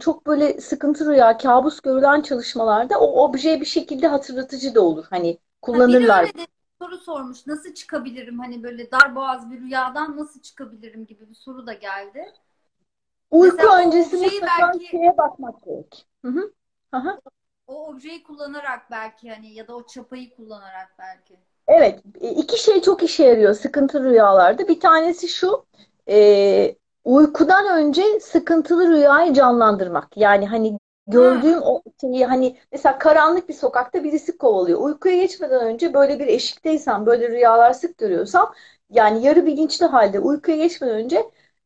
çok böyle sıkıntı rüya, kabus görülen çalışmalarda o obje bir şekilde hatırlatıcı da olur. Hani Ha, biri kullanırlar. öyle de soru sormuş. Nasıl çıkabilirim? Hani böyle darboğaz bir rüyadan nasıl çıkabilirim gibi bir soru da geldi. Uyku Mesela öncesi mutlaka belki şeye bakmak gerek. Hı hı. Aha. o objeyi kullanarak belki hani ya da o çapayı kullanarak belki. Evet, e, iki şey çok işe yarıyor sıkıntılı rüyalarda. Bir tanesi şu, e, uykudan önce sıkıntılı rüyayı canlandırmak. Yani hani gördüğüm o şeyi hani mesela karanlık bir sokakta birisi kovalıyor. Uykuya geçmeden önce böyle bir eşikteysem, böyle rüyalar sık görüyorsam, yani yarı bilinçli halde uykuya geçmeden önce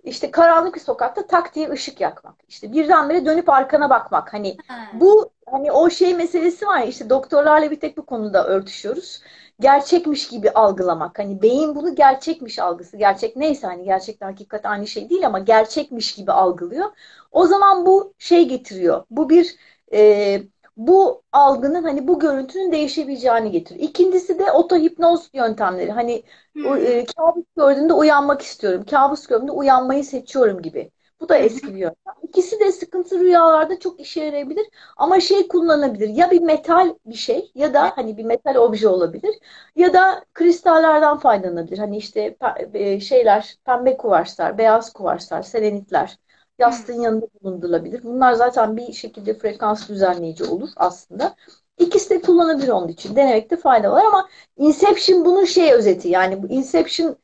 işte karanlık bir sokakta tak diye ışık yakmak. İşte birdenbire dönüp arkana bakmak. Hani Ha. bu hani o şey meselesi var ya işte doktorlarla bir tek bu konuda örtüşüyoruz gerçekmiş gibi algılamak. Hani beyin bunu gerçekmiş algısı. Gerçek neyse hani gerçekten hakikat aynı şey değil ama gerçekmiş gibi algılıyor. O zaman bu şey getiriyor. Bu bir e, bu algının hani bu görüntünün değişebileceğini getiriyor. İkincisi de otohipnoz yöntemleri. Hani Hmm. e, kabus gördüğümde uyanmak istiyorum. Kabus gördüğümde uyanmayı seçiyorum gibi. Bu da eski bir yöntem. İkisi de sıkıntı rüyalarda çok işe yarayabilir. Ama şey kullanabilir. Ya bir metal bir şey ya da hani bir metal obje olabilir. Ya da kristallerden faydalanabilir. Hani işte e, şeyler, pembe kuvarslar, beyaz kuvarslar, selenitler. Yastığın yanında bulundurulabilir. Bunlar zaten bir şekilde frekans düzenleyici olur aslında. İkisi de kullanabilir onun için. Denemekte fayda var ama Inception bunun şey özeti. Yani bu Inception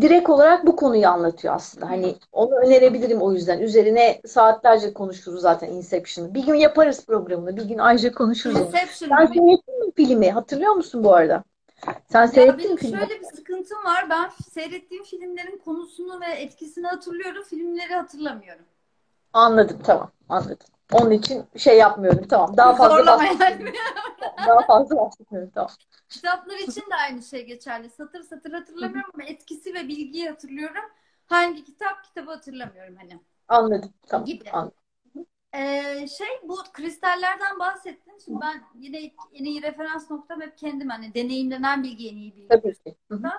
direkt olarak bu konuyu anlatıyor aslında. Hani onu önerebilirim o yüzden. Üzerine saatlerce konuşuruz zaten Inception'ı. Bir gün yaparız programını. Bir gün ayrıca konuşuruz onu. Inception mi filmi? Hatırlıyor musun bu arada? Sen seyrettin mi benim filmi? şöyle bir sıkıntım var. Ben seyrettiğim filmlerin konusunu ve etkisini hatırlıyorum. Filmleri hatırlamıyorum. Anladım tamam anladım. Onun için şey yapmıyorum tamam. Daha fazla Zorlama yani. Daha fazla bahsetmiyorum tamam. Kitaplar için de aynı şey geçerli. Satır satır hatırlamıyorum ama etkisi ve bilgiyi hatırlıyorum. Hangi kitap kitabı hatırlamıyorum hani Anladım tamam gibi. anladım. Ee, şey bu kristallerden bahsettin. Şimdi ben yine en iyi referans noktam hep kendim hani deneyimlenen bilgi en iyi bilgi. Tabii ki. Hı hı.